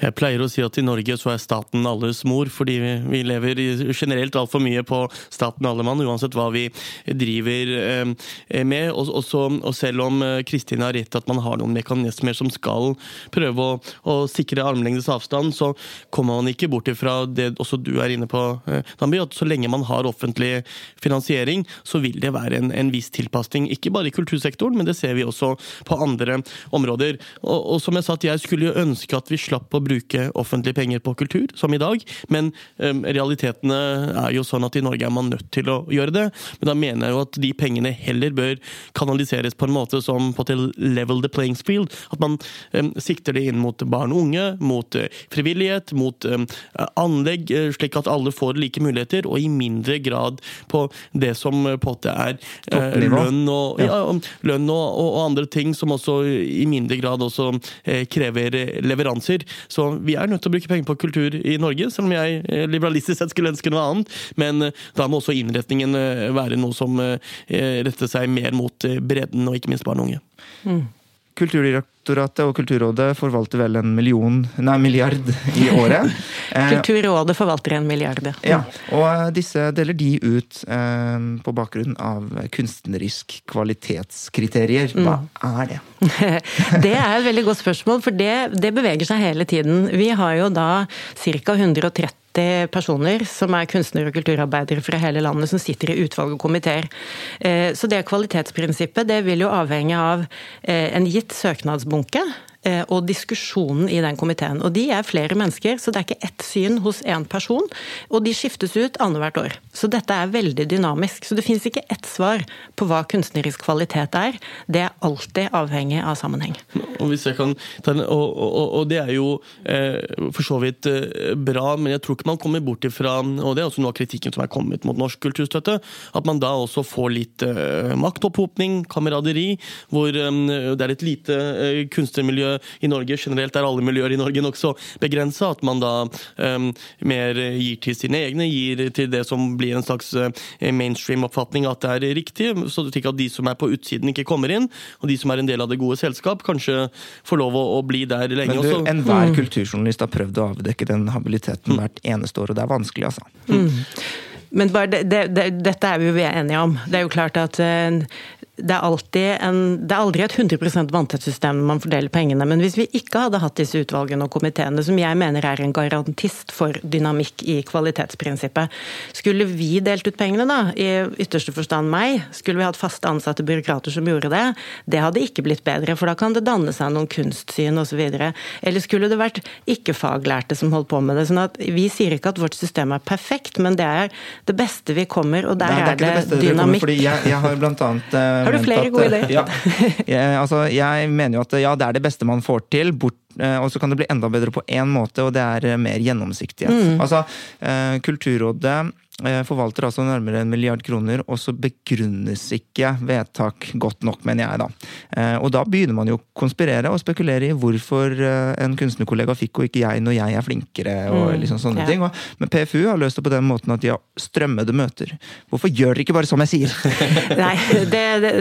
Jeg pleier å si at i Norge så er staten alles mor, fordi vi, vi lever generelt altfor mye på staten alle mann, uansett hva vi driver eh, med. Og, og, så, og selv om eh, Kristin har rett at man har noen mekanismer som skal prøve å, å sikre armlengdes avstand, så kommer man ikke bort ifra det også du er inne på, eh, Nambi, at så lenge man har offentlig finansiering, så vil det være en, en viss tilpasning. Ikke bare i kultursektoren, men det ser vi også på andre områder. Og, og som jeg sa, at jeg skulle ønske at vi slapp å bruke offentlige penger på kultur, som i dag, men um, realitetene er jo sånn at i Norge er man nødt til å gjøre det. Men da mener jeg jo at de pengene heller bør kanaliseres på en måte som på til level the playing field. At man um, sikter det inn mot barn og unge, mot uh, frivillighet, mot um, anlegg, uh, slik at alle får like muligheter, og i mindre grad på det som uh, på en er uh, lønn og, ja. lønn og, og, og andre ting som også i mindre grad også eh, krever eh, leveranser. Så vi er nødt til å bruke penger på kultur i Norge, selv om jeg eh, liberalistisk sett skulle ønske noe annet. Men eh, da må også innretningen eh, være noe som retter seg mer mot bredden, og ikke minst barn og unge. Kulturdirektoratet og Kulturrådet forvalter vel en million, nei, milliard i året. Eh, Kulturrådet forvalter en milliard. ja. og disse deler de ut eh, på bakgrunn av kunstnerisk kvalitetskriterier. Hva er det? Det er et veldig godt spørsmål, for det, det beveger seg hele tiden. Vi har jo da ca. 130 personer som er kunstnere og kulturarbeidere fra hele landet som sitter i utvalg og komiteer. Eh, Så det kvalitetsprinsippet det vil jo avhenge av eh, en gitt søknadsbunke eh, og diskusjonen i den komiteen. Og de er flere mennesker, så det er ikke ett syn hos én person. Og de skiftes ut annethvert år. Så dette er veldig dynamisk. Så det fins ikke ett svar på hva kunstnerisk kvalitet er. Det er alltid avhengig av sammenheng. Og, hvis jeg kan og, og, og det er jo eh, for så vidt eh, bra, men jeg tror ikke man kommer bort ifra og det er også noe av kritikken som er kommet mot norsk kulturstøtte, at man da også får litt eh, maktopphopning, kameraderi, hvor eh, det er et lite eh, kunstnermiljø i Norge generelt, er alle miljøer i Norge nokså begrensa, at man da um, mer gir til sine egne, gir til det som blir en slags eh, mainstream-oppfatning at det er riktig, så slik at de som er på utsiden ikke kommer inn, og de som er en del av det gode selskap, kanskje får lov å, å bli der lenge. Men du, også. enhver kulturjournalist har prøvd å avdekke den habiliteten hvert eneste år, og det er vanskelig, altså. Men bare det, det, det, dette er vi jo enige om. Det er jo klart at eh, det er, en, det er aldri et 100 vanntett system når man fordeler pengene. Men hvis vi ikke hadde hatt disse utvalgene og komiteene, som jeg mener er en garantist for dynamikk i kvalitetsprinsippet, skulle vi delt ut pengene, da, i ytterste forstand meg, skulle vi hatt faste ansatte byråkrater som gjorde det, det hadde ikke blitt bedre, for da kan det danne seg noen kunstsyn osv. Eller skulle det vært ikke-faglærte som holdt på med det. sånn at Vi sier ikke at vårt system er perfekt, men det er det beste vi kommer, og der Nei, er det, det, det dynamikk. Fordi jeg, jeg har blant annet eh, Har du flere at, gode ideer? Ja. Jeg, altså, jeg mener jo at ja, det er det beste man får til. bort eh, og så kan det bli enda bedre på én måte, og det er eh, mer gjennomsiktighet. Mm. Altså, eh, Kulturrådet eh, forvalter altså nærmere en milliard kroner, og så begrunnes ikke vedtak godt nok, mener jeg da. Eh, Og da begynner man jo å konspirere og spekulere i hvorfor eh, en kunstnerkollega fikk og ikke jeg når jeg er flinkere, og Mm, liksom sånne ja. ting. Men PFU har løst det på den måten at de har strømmede møter. Hvorfor gjør dere ikke bare som jeg sier? Nei, det, det,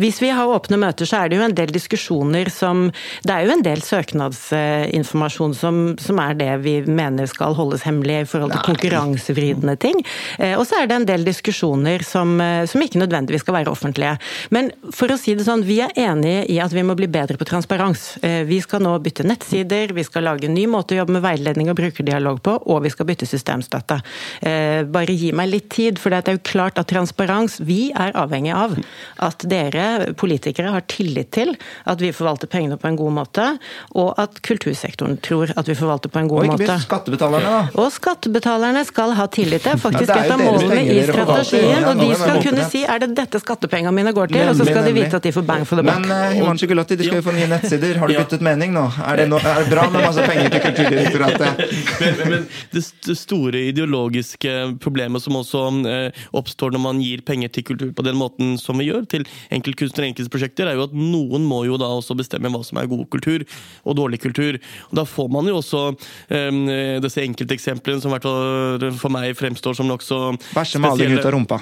hvis vi har åpne møter, så er det jo en del diskusjoner som Det er jo en del søknadsinformasjon som, som er det vi mener skal holdes hemmelig i forhold til Nei. konkurransevridende ting. Eh, Og så er det en del diskusjoner som, eh, som ikke nødvendigvis skal være offentlige. Men for å si det sånn, vi er enige i at vi må bli bedre på transparens. Eh, Vi skal nå bytte nettsider, vi skal lage en ny måte å jobbe med veiledning og brukerdialog på, og vi skal bytte systemstøtte. Bare gi meg litt tid, for det er jo klart at transparens Vi er avhengig av at dere politikere har tillit til at vi forvalter pengene på en god måte, og at kultursektoren tror at vi forvalter på en god måte. Og ikke minst skattebetalerne, da. Og skattebetalerne skal ha tillit. til faktisk Ja, er et av målene i strategien. Og de skal kunne si er det dette skattepengene mine går til, og så skal de vite at de får bang for the buck. Men uh, Himanshu Gulati, de skal jo få nye nettsider. Har du byttet mening nå? Er det, no, er det bra med masse penger til Kulturdirektoratet? men, men, men det store ideologiske problemet som også eh, oppstår når man gir penger til kultur på den måten som vi gjør, til enkeltkunstnere og enkeltprosjekter, er jo at noen må jo da også bestemme hva som er god kultur og dårlig kultur. Og da får man jo også um, disse enkelteksemplene som i hvert fall for meg fremstår som nokså Bæsje maling ut av rumpa.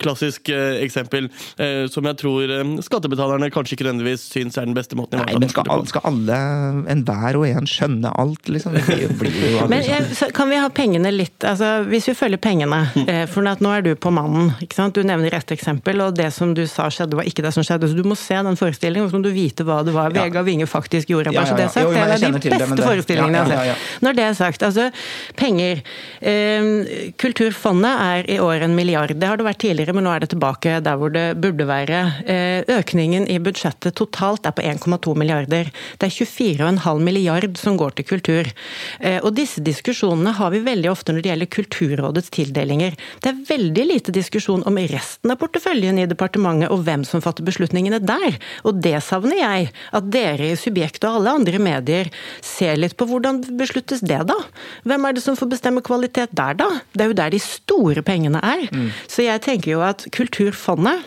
klassisk eh, eksempel, eh, som jeg tror eh, skattebetalerne kanskje ikke nødvendigvis syns er den beste måten. Nei, men skal, kultur alle- skal alle, enhver og en, skjønne alt, liksom? Det blir jo, aldri Men sånn. jeg, så kan vi ha pengene litt altså Hvis vi følger pengene eh, For at nå er du på mannen. ikke sant? Du nevner ett eksempel, og det som du sa skjedde, var ikke det som skjedde. Så du må se den forestillingen, og så må du vite hva det var Ja. Vegard Winge faktisk gjorde. Ja, Bare så ja, det ja. er sagt. Jo, jo, Det er jeg kjenner de til det, beste men det- forestillingene ja, jeg ja, har ja, sett. Når det er sagt, altså penger. Eh, Kulturfondet er i år en milliard. Det har det vært tidligere, men nå er det tilbake der hvor det burde være. Eh, Økningen i budsjettet totalt er på 1,2 milliarder. Det er 24,5 milliard som går til kultur. Eh, Og disse diskusjonene har vi veldig ofte når det gjelder Kulturrådets tildelinger. Det er veldig lite diskusjon om resten av porteføljen i departementet og hvem som fatter beslutningene der. Og det savner jeg. At dere i Subjekt og alle andre medier ser litt på hvordan besluttes det, da? Hvem er det som får bestemme kvalitet der, da? Det er jo der de store pengene er. Så jeg tenker jo at Kulturfondet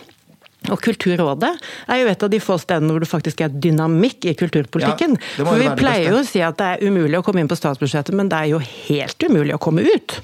og Kulturrådet er jo et av de få stedene hvor det faktisk er dynamikk i kulturpolitikken. Ja, For vi pleier jo å si at det er umulig å komme inn på statsbudsjettet, men det er jo helt umulig å komme ut.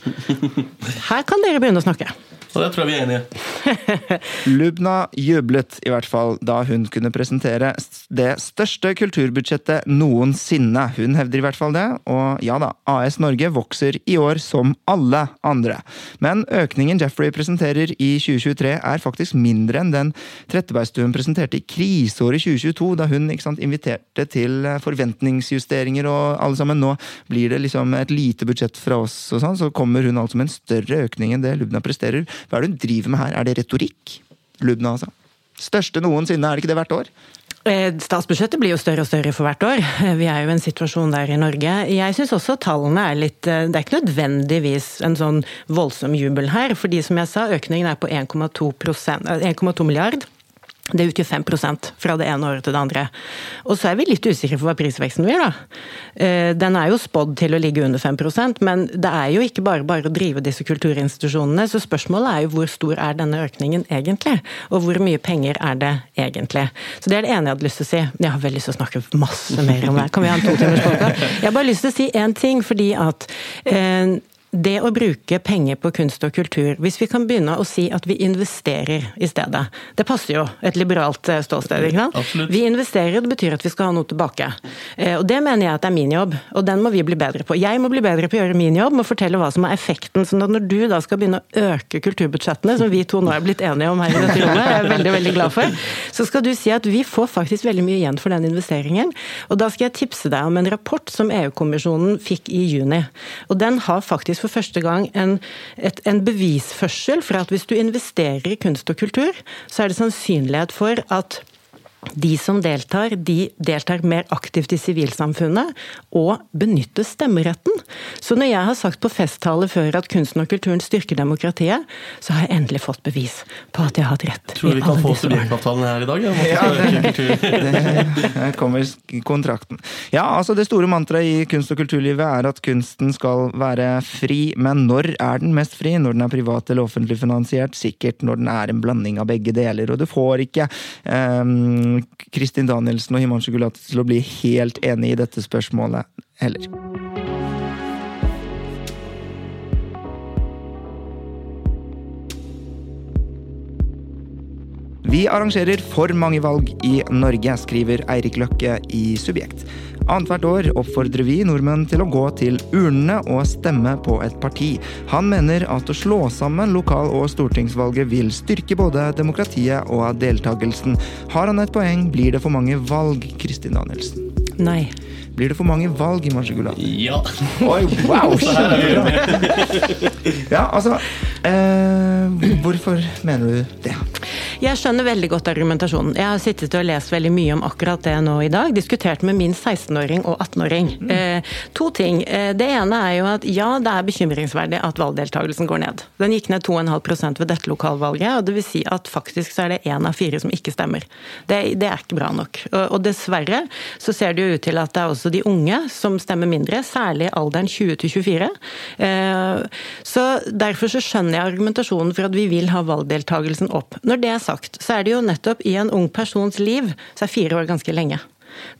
Her kan dere begynne å snakke. Og det tror jeg vi er enige. i. Lubna jublet i hvert fall da hun kunne presentere det største kulturbudsjettet noensinne. Hun hevder i hvert fall det, og ja da, AS Norge vokser i år som alle andre. Men økningen Jeffrey presenterer i 2023 er faktisk mindre enn den Trettebergstuen presenterte i kriseåret 2022, da hun sant, inviterte til forventningsjusteringer og alle sammen. Nå blir det liksom et lite budsjett fra oss, og sånn, så kommer hun altså med en større økning enn det Lubna presterer. Hva er det hun driver med her? Er det retorikk? Lubna, altså. Største noensinne, er det ikke det hvert år? Eh, Statsbudsjettet blir jo større og større for hvert år. Eh, Vi er jo i en situasjon der i Norge. Jeg syns også tallene er litt eh, Det er ikke nødvendigvis en sånn voldsom jubel her. fordi som jeg sa, økningen er på 1,2 prosent- eh, 1,2 milliard. Det utgjør 5% fra det ene året til det andre. Og så er vi litt usikre på hva prisveksten blir, da. Eh, Den er jo spådd til å ligge under 5% men det er jo ikke bare bare å drive disse kulturinstitusjonene. Så spørsmålet er jo hvor stor er denne økningen egentlig? Og hvor mye penger er det egentlig? Så det er det ene jeg hadde lyst til å si. Jeg har veldig lyst til å snakke masse mer om det. Kan vi ha en to timers? Jeg har bare lyst til å si én ting, fordi at eh, det å bruke penger på kunst og kultur, hvis vi kan begynne å si at vi investerer i stedet Det passer jo et liberalt eh, ståsted. ikke sant? Absolutt. Vi investerer, det betyr at vi skal ha noe tilbake. Eh, Og det mener jeg at er min jobb, og den må vi bli bedre på. Jeg må bli bedre på å gjøre min jobb, med å fortelle hva som er effekten. sånn at når du da skal begynne å øke kulturbudsjettene, som vi to nå er blitt enige om her i dette rommet, jeg er veldig, veldig glad for, så skal du si at vi får faktisk veldig mye igjen for den investeringen. Og da skal jeg tipse deg om en rapport som EU-kommisjonen fikk i juni. Og den har faktisk for første gang en, et, en bevisførsel for at hvis du investerer i kunst og kultur, så er det sannsynlighet for at de som deltar, de deltar mer aktivt i sivilsamfunnet og benytter stemmeretten. Så når jeg har sagt på festtaler før at kunsten og kulturen styrker demokratiet, så har jeg endelig fått bevis på at jeg har hatt rett. Tror du vi kan få studentavtalen her i dag? Ja, det. Her kommer kontrakten. Ja, altså Det store mantraet i kunst- og kulturlivet er at kunsten skal være fri, men når er den mest fri? Når den er privat eller offentlig finansiert? Sikkert når den er en blanding av begge deler. Og du får ikke ehm, Kristin Danielsen og Himanshu Gulati til å bli helt enig i dette spørsmålet heller. Vi arrangerer for mange valg i Norge, skriver Eirik Løkke i Subjekt. Annethvert år oppfordrer vi nordmenn til å gå til urnene og stemme på et parti. Han mener at å slå sammen lokal- og stortingsvalget vil styrke både demokratiet og deltakelsen. Har han et poeng, blir det for mange valg, Kristin Danielsen. Nei. Blir det for mange valg i Marsjegulati? Ja. Oi, wow! Ja, altså eh, Hvorfor mener du det? Jeg skjønner veldig godt argumentasjonen. Jeg har sittet og lest veldig mye om akkurat det nå i dag. Diskutert med min 16-åring og 18-åring. Eh, to ting. Eh, det ene er jo at ja, det er bekymringsverdig at valgdeltakelsen går ned. Den gikk ned 2,5% ved dette lokalvalget, og det vil si at faktisk så er det én av fire som ikke stemmer. Det, det er ikke bra nok. Og, og dessverre så ser det jo ut til at det er også de unge som stemmer mindre, særlig i alderen 20 til 24. Eh, så derfor så skjønner jeg argumentasjonen for at vi vil ha valgdeltakelsen opp. Når det er sagt, så er det jo nettopp i en ung persons liv, så er fire år ganske lenge.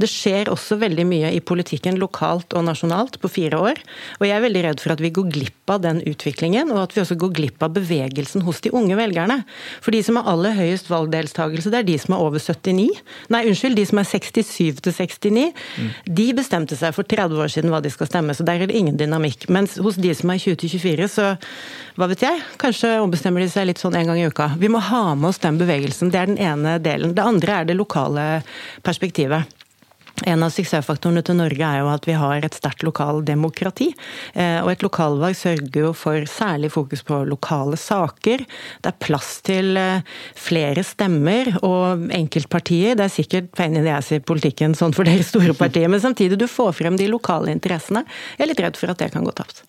Det skjer også veldig mye i politikken lokalt og nasjonalt på fire år. Og jeg er veldig redd for at vi går glipp av den utviklingen, og at vi også går glipp av bevegelsen hos de unge velgerne. For de som har aller høyest valgdeltakelse, det er de som er over 79. Nei, unnskyld, de som er 67 til 69. De bestemte seg for 30 år siden hva de skal stemme, så der er det ingen dynamikk. Mens hos de som er 20 til 24, så hva vet jeg, kanskje ombestemmer de seg litt sånn en gang i uka. Vi må ha med oss den bevegelsen. Det er den ene delen. Det andre er det lokale perspektivet. En av suksessfaktorene til Norge er jo at vi har et sterkt lokaldemokrati. Eh, og et lokalvalg sørger jo for særlig fokus på lokale saker. Det er plass til eh, flere stemmer og enkeltpartier. Det er sikkert pain in the ass i politikken sånn for dere store partier, men samtidig du får frem de lokale interessene. Jeg er litt redd for at det kan gå tapt.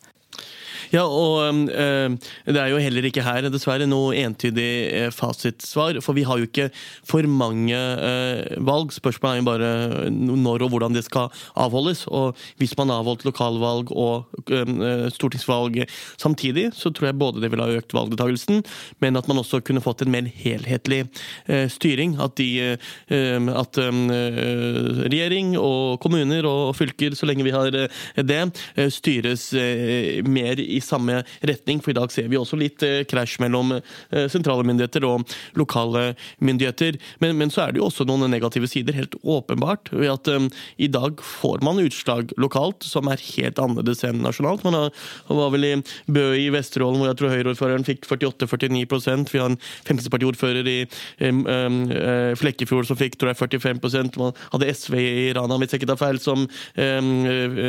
Ja, og eh, det er jo heller ikke her dessverre noe entydig eh, fasitsvar. For vi har jo ikke for mange eh, valg. Spørsmålet er jo bare når og hvordan det skal avholdes. Og hvis man avholdt lokalvalg og eh, stortingsvalg samtidig, så tror jeg både det ville ha økt valgdeltakelsen, men at man også kunne fått en mer helhetlig styring. At, de, at regjering og kommuner og fylker, så lenge vi har det, styres mer i samme retning. For i dag ser vi også litt eh, krasj mellom eh, sentrale myndigheter og lokale myndigheter. Men, men så er det jo også noen negative sider, helt åpenbart. ved at um, I dag får man utslag lokalt som er helt annerledes enn nasjonalt. Man har, var vel i Bø i Vesterålen, hvor jeg tror Høyre-ordføreren fikk 48-49% Vi har en Fremskrittspartiordfører i um, eh, Flekkefjord som fikk tror jeg 45% Man hadde SV i Rana, hvis jeg ikke tar feil, som um,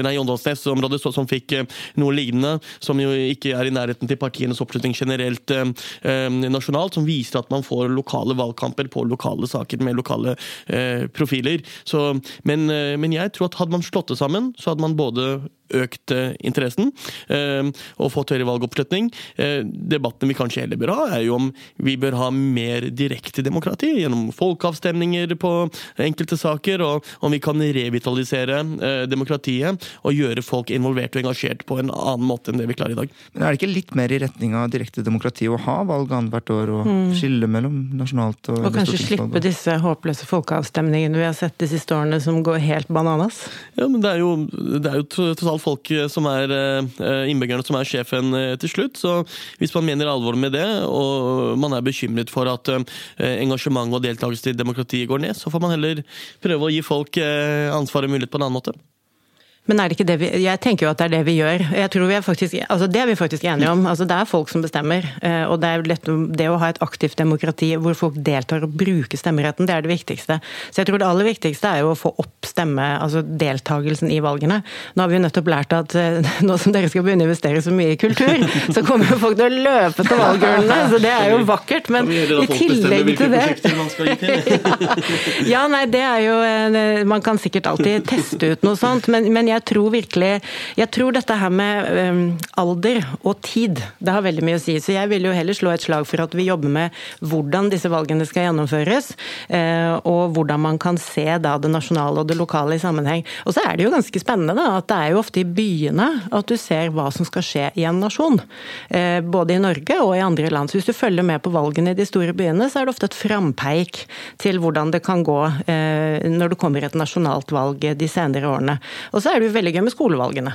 Nei, Åndalsnes-området, som fikk noe lignende. Som jo ikke er i nærheten til partienes oppslutning generelt eh, eh, nasjonalt, som viser at man får lokale valgkamper på lokale saker med lokale eh, profiler. Så, men, men jeg tror at hadde man slått det sammen, så hadde man både økt interessen eh, og fått høyere valgoppslutning. Eh, debatten vi kanskje heller bør ha, er jo om vi bør ha mer direkte demokrati gjennom folkeavstemninger på enkelte saker, og om vi kan revitalisere eh, demokratiet og gjøre folk involvert og engasjert på en annen måte enn det vi klarer i dag. Men Er det ikke litt mer i retning av direkte demokrati å ha valg annethvert år og skille mellom nasjonalt og, Mm. Og kanskje slippe disse håpløse folkeavstemningene vi har sett de siste årene som går helt bananas. Ja, men det er jo, det er jo tross alt folk som er innbyggerne som er sjefen til slutt. Så hvis man mener alvor med det, og man er bekymret for at engasjement og deltakelse i demokratiet går ned, så får man heller prøve å gi folk ansvar og mulighet på en annen måte. Men er det ikke det vi Jeg tenker jo at det er det vi gjør. Jeg tror vi er faktisk, altså Det er vi faktisk enige om. Altså Det er folk som bestemmer. Eh, og det er lett, det å ha et aktivt demokrati hvor folk deltar og bruker stemmeretten, det er det viktigste. Så jeg tror det aller viktigste er jo å få opp stemme, altså deltakelsen i valgene. Nå har vi jo nettopp lært at eh, nå som dere skal begynne å investere så mye i kultur, så kommer jo folk til å løpe til valgurnene. Så det er jo vakkert. Men i tillegg til det ja, nei, det er jo eh, Man kan sikkert alltid teste ut noe sånt, men, men jeg tror virkelig Jeg tror dette her med um, alder og tid, det har veldig mye å si. Så jeg vil jo heller slå et slag for at vi jobber med hvordan disse valgene skal gjennomføres, uh, og hvordan man kan se da det nasjonale og det lokale i sammenheng. Og så er det jo ganske spennende da, at det er jo ofte i byene at du ser hva som skal skje i en nasjon. Uh, både i Norge og i andre land. Så hvis du følger med på valgene i de store byene, så er det ofte et frampeik til hvordan det kan gå uh, når det kommer et nasjonalt valg de senere årene. Og så er det jo veldig gøy med skolevalgene.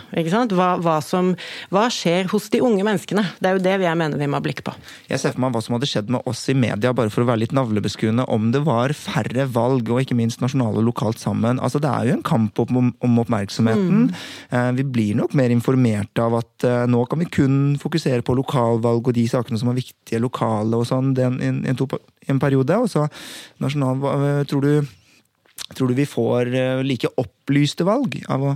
Hva, hva, som, hva, skjer hos de unge menneskene? Det er jo det jeg mener vi må ha blikk på. Jeg ser for meg hva som hadde skjedd med oss i media, bare for å være litt navlebeskuende, om det var færre valg, og ikke minst nasjonale og lokalt sammen. Altså, Det er jo en kamp om, om oppmerksomheten. Mm. Vi blir nok mer informerte av at eh, nå kan vi kun fokusere på lokalvalg og de sakene som er viktige lokale og sånn, en, en, en, periode. Og så nasjonal eh, Tror du Tror du vi får eh, like opplyste valg av å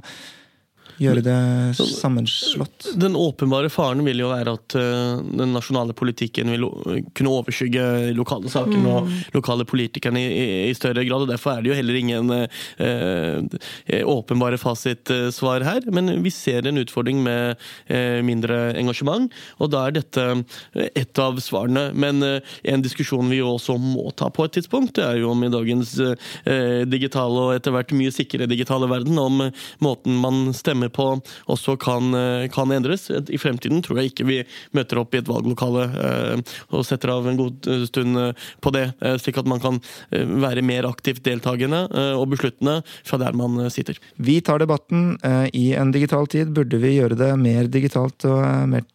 gjøre det sammenslått? Den åpenbare faren vil jo være at uh, den nasjonale politikken vil kunne overskygge lokale saker mm. og lokale politikerne i, i, større grad. og Derfor er det jo heller ingen eh, åpenbare fasitsvar her. Men vi ser en utfordring med eh, mindre engasjement, og da er dette et av svarene. Men en diskusjon vi også må ta på et tidspunkt, det er jo om i dagens digitale og etter hvert mye sikre digitale verden, om måten man stemmer på også kan, eh, kan, endres. I fremtiden tror jeg ikke vi møter opp i et valglokale eh, og setter av en god stund eh, på det, slik at man kan være mer aktivt deltakende og besluttende fra der man sitter. Vi tar debatten. I en digital tid burde vi gjøre det mer digitalt og mer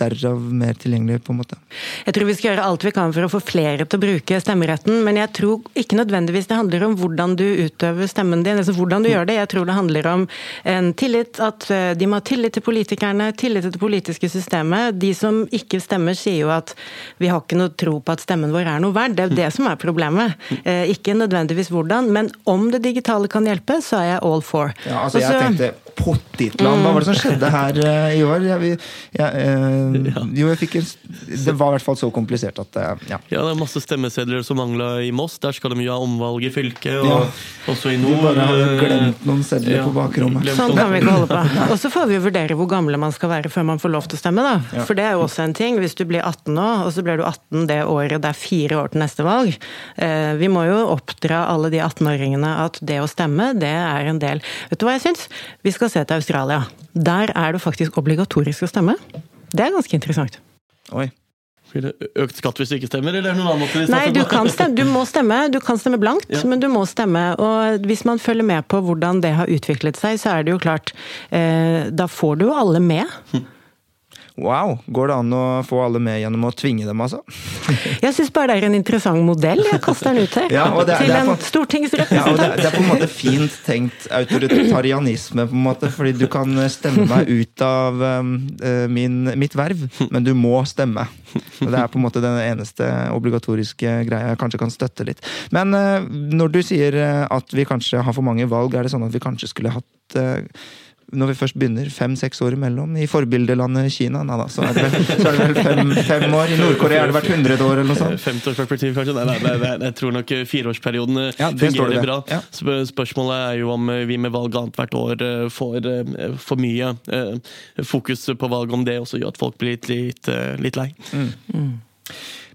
derav mer tilgjengelig, på en måte. Jeg tror vi skal gjøre alt vi kan for å få flere til å bruke stemmeretten, men jeg tror ikke nødvendigvis det handler om hvordan du utøver stemmen din, altså hvordan du gjør det. Jeg tror det handler om en tillit, at eh, de må ha tillit til politikerne, tillit til det politiske systemet. De som ikke stemmer, sier jo at vi har ikke noe tro på at stemmen vår er noe verdt. Det er jo det som er problemet. Eh, ikke nødvendigvis hvordan, men om det digitale kan hjelpe, så er jeg all for. Ja, altså, jeg tenkte pottitland, hva var det som skjedde her uh, i år? Jeg, jeg, ja. Jo, jeg fikk en Det var i hvert fall så komplisert at ja. ja det er masse stemmesedler som mangla i Moss. Der skal de jo ha omvalg i fylket. Og ja. også i nord. Du bare har glemt noen sedler på bakrommet. Sånn kan vi ikke holde på. Og så får vi jo vurdere hvor gamle man skal være før man får lov til å stemme, da. For det er jo også en ting. Hvis du blir 18 nå, og så blir du 18 det året det er fire år til neste valg. Eh, vi må jo oppdra alle de 18-åringene at det å stemme, det er en del Vet du hva jeg syns? Vi skal se til Australia. Der er det faktisk obligatorisk å stemme. Det er ganske interessant. Oi. Blir det økt skatt hvis du ikke stemmer, eller er det noen annen måte? Nei, du kan, stemme, du må stemme. Du kan stemme blankt, ja. men du må stemme. Og hvis man følger med på hvordan det har utviklet seg, så er det jo klart eh, Da får du jo alle med. Hm. Wow! Går det an å få alle med gjennom å tvinge dem, altså? Jeg syns bare det er en interessant modell. Jeg kaster den ut her. Ja, det, til en stortingsrepresentant. Ja, det, det, er på en måte fint tenkt autoritarianisme, på en måte. Fordi du kan stemme meg ut av um, eh, min, mitt verv, men du må stemme. Og det er på en måte den eneste obligatoriske greia jeg kanskje kan støtte litt. Men uh, når du sier eh, at vi kanskje har for mange valg, er det sånn at vi kanskje skulle hatt uh, når vi først begynner, fem-seks år imellom. I forbildelandet Kina nei da, så er det vel, er det vel fem, fem, år. I Nord-Korea har det vært 100 år eller noe sånt. Femtiårsperspektiv, kanskje? Nei, nei, nei, jeg tror nok fireårsperioden eh, ja, fungerer bra. Ja. Spørsmålet er jo om eh, vi med valg annethvert år eh, får for mye fokus på valg, om det også gjør at folk blir litt, litt, litt lei. Mm. Mm.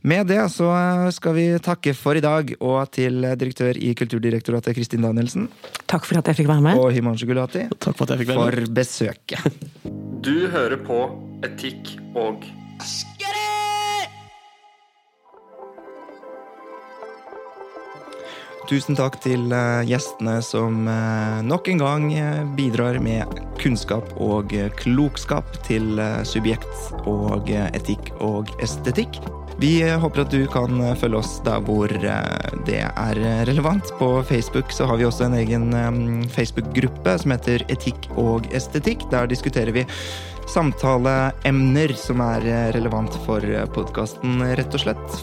Med det så skal vi takke for i dag, og til direktør i Kulturdirektoratet Kristin Danielsen. Takk for at jeg fikk være med. Og Himanshu Gulati. Takk for at jeg fikk være med. For besøket. Du hører på Etikk og Askeri! Tusen takk til eh, gjestene som eh, nok en gang eh, bidrar med kunnskap og klokskap til subjekt og etikk og estetikk. Vi håper at du kan følge oss der hvor det er relevant. På Facebook så har vi også en egen Facebook-gruppe som heter Etikk og estetikk. Der diskuterer vi samtaleemner som er relevant for podkasten, rett og slett.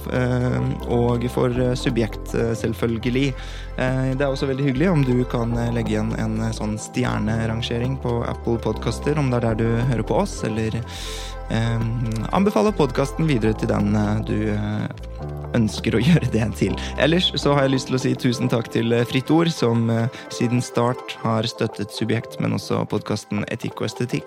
Og for subjekt, selvfølgelig. Det er også veldig hyggelig om du kan legge igjen en sånn stjernerangering på Apple Podkaster, om det er der du hører på oss, eller anbefaler podkasten videre til den du ønsker å gjøre det til. Ellers så har jeg lyst til å si tusen takk til Fritt Ord, som siden start har støttet Subjekt, men også podkasten Etikk og estetikk.